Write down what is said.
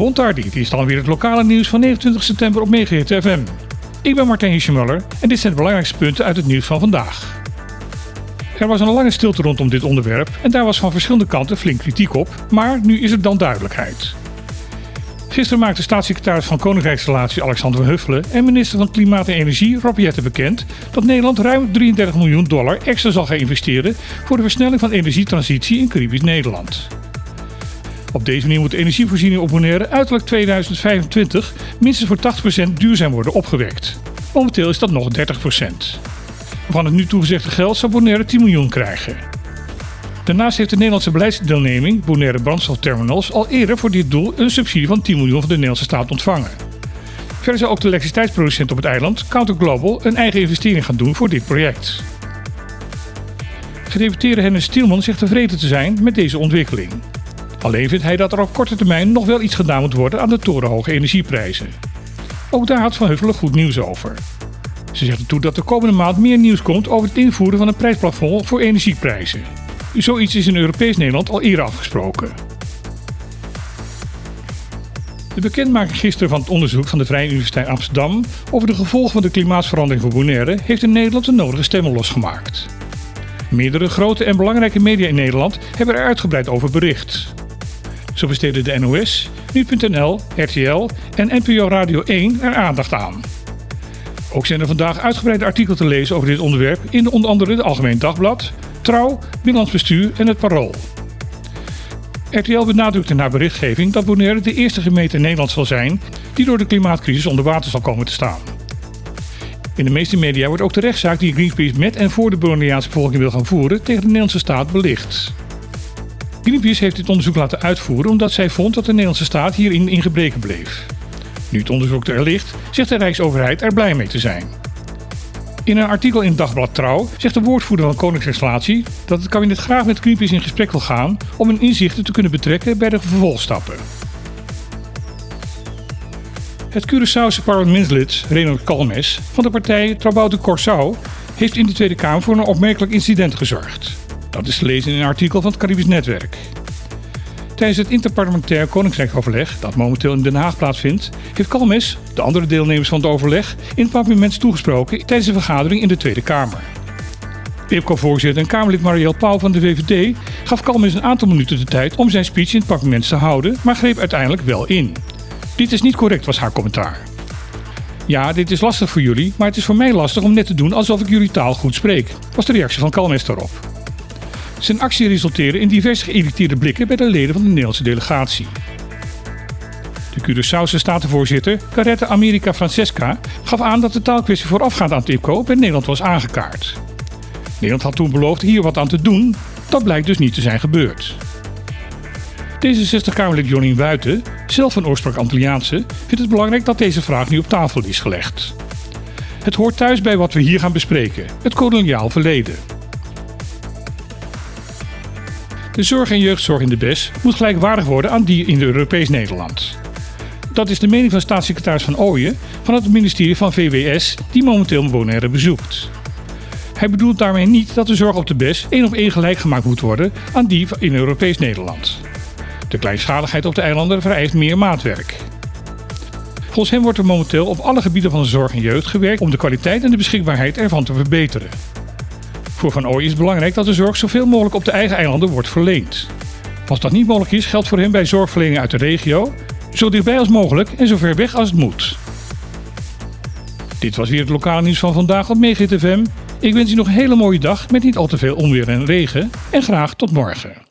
Bontardi, dit is dan weer het lokale nieuws van 29 september op Megahit FM. Ik ben Martijn Hischemuller en dit zijn de belangrijkste punten uit het nieuws van vandaag. Er was een lange stilte rondom dit onderwerp en daar was van verschillende kanten flink kritiek op, maar nu is er dan duidelijkheid. Gisteren maakte staatssecretaris van Koninkrijksrelatie Alexander van Huffelen en minister van Klimaat en Energie Rob Jetten bekend dat Nederland ruim 33 miljoen dollar extra zal gaan investeren voor de versnelling van energietransitie in Caribisch Nederland. Op deze manier moet de energievoorziening op Bonaire uiterlijk 2025 minstens voor 80% duurzaam worden opgewekt. Momenteel is dat nog 30%. Van het nu toegezegde geld zal Bonaire 10 miljoen krijgen. Daarnaast heeft de Nederlandse beleidsdeelneming Bonaire Brandstofterminals al eerder voor dit doel een subsidie van 10 miljoen van de Nederlandse staat ontvangen. Verder zal ook de elektriciteitsproducent op het eiland, Counter Global, een eigen investering gaan doen voor dit project. Gedeputeerde Hennis Stielman zegt tevreden te zijn met deze ontwikkeling. Alleen vindt hij dat er op korte termijn nog wel iets gedaan moet worden aan de torenhoge energieprijzen. Ook daar had Van Huffelen goed nieuws over. Ze zegt ertoe dat de komende maand meer nieuws komt over het invoeren van een prijsplafond voor energieprijzen. Zoiets is in Europees Nederland al eerder afgesproken. De bekendmaking gisteren van het onderzoek van de Vrije Universiteit Amsterdam over de gevolgen van de klimaatsverandering voor Bonaire heeft in Nederland de nodige stemmen losgemaakt. Meerdere grote en belangrijke media in Nederland hebben er uitgebreid over bericht. Zo besteden de NOS, Nu.nl, RTL en NPO Radio 1 er aandacht aan. Ook zijn er vandaag uitgebreide artikelen te lezen over dit onderwerp in onder andere het Algemeen Dagblad, Trouw, Binnenlands Bestuur en het Parool. RTL benadrukt in haar berichtgeving dat Bonaire de eerste gemeente in Nederland zal zijn die door de klimaatcrisis onder water zal komen te staan. In de meeste media wordt ook de rechtszaak die Greenpeace met en voor de Bonaireaanse bevolking wil gaan voeren tegen de Nederlandse staat belicht. Greenpeace heeft dit onderzoek laten uitvoeren omdat zij vond dat de Nederlandse staat hierin in gebreken bleef. Nu het onderzoek er ligt, zegt de Rijksoverheid er blij mee te zijn. In een artikel in dagblad Trouw zegt de woordvoerder van Koninkrijksrelatie dat het kabinet graag met Greenpeace in gesprek wil gaan om hun inzichten te kunnen betrekken bij de vervolgstappen. Het Curaçaose parlementslid Reynold Kalmes van de partij Trabouw de Corsau heeft in de Tweede Kamer voor een opmerkelijk incident gezorgd. Dat is te lezen in een artikel van het Caribisch Netwerk. Tijdens het interparlementair Koninkrijkoverleg, dat momenteel in Den Haag plaatsvindt, heeft Kalmes, de andere deelnemers van het overleg, in het parlement toegesproken tijdens een vergadering in de Tweede Kamer. PIPCO-voorzitter en Kamerlid Marielle Pauw van de VVD gaf Kalmes een aantal minuten de tijd om zijn speech in het parlement te houden, maar greep uiteindelijk wel in. Dit is niet correct, was haar commentaar. Ja, dit is lastig voor jullie, maar het is voor mij lastig om net te doen alsof ik jullie taal goed spreek, was de reactie van Kalmes daarop. Zijn actie resulteerde in diverse geïrriteerde blikken bij de leden van de Nederlandse delegatie. De Curaçaose statenvoorzitter, Carrette America Francesca, gaf aan dat de taalkwestie voorafgaand aan TIPCO bij Nederland was aangekaart. Nederland had toen beloofd hier wat aan te doen, dat blijkt dus niet te zijn gebeurd. D66-Kamerlid Jonien Wuiten, zelf van oorsprong Antilliaanse, vindt het belangrijk dat deze vraag nu op tafel is gelegd. Het hoort thuis bij wat we hier gaan bespreken, het koloniaal verleden. De zorg en jeugdzorg in de BES moet gelijkwaardig worden aan die in de Europees Nederland. Dat is de mening van staatssecretaris Van Ooyen van het ministerie van VWS die momenteel Bonaire bezoekt. Hij bedoelt daarmee niet dat de zorg op de BES één op één gelijk gemaakt moet worden aan die in Europees Nederland. De kleinschaligheid op de eilanden vereist meer maatwerk. Volgens hem wordt er momenteel op alle gebieden van de zorg en jeugd gewerkt om de kwaliteit en de beschikbaarheid ervan te verbeteren. Voor Van Ooy is het belangrijk dat de zorg zoveel mogelijk op de eigen eilanden wordt verleend. Als dat niet mogelijk is, geldt voor hem bij zorgverlening uit de regio zo dichtbij als mogelijk en zo ver weg als het moet. Dit was weer het lokale nieuws van vandaag op Megahit FM. Ik wens u nog een hele mooie dag met niet al te veel onweer en regen en graag tot morgen.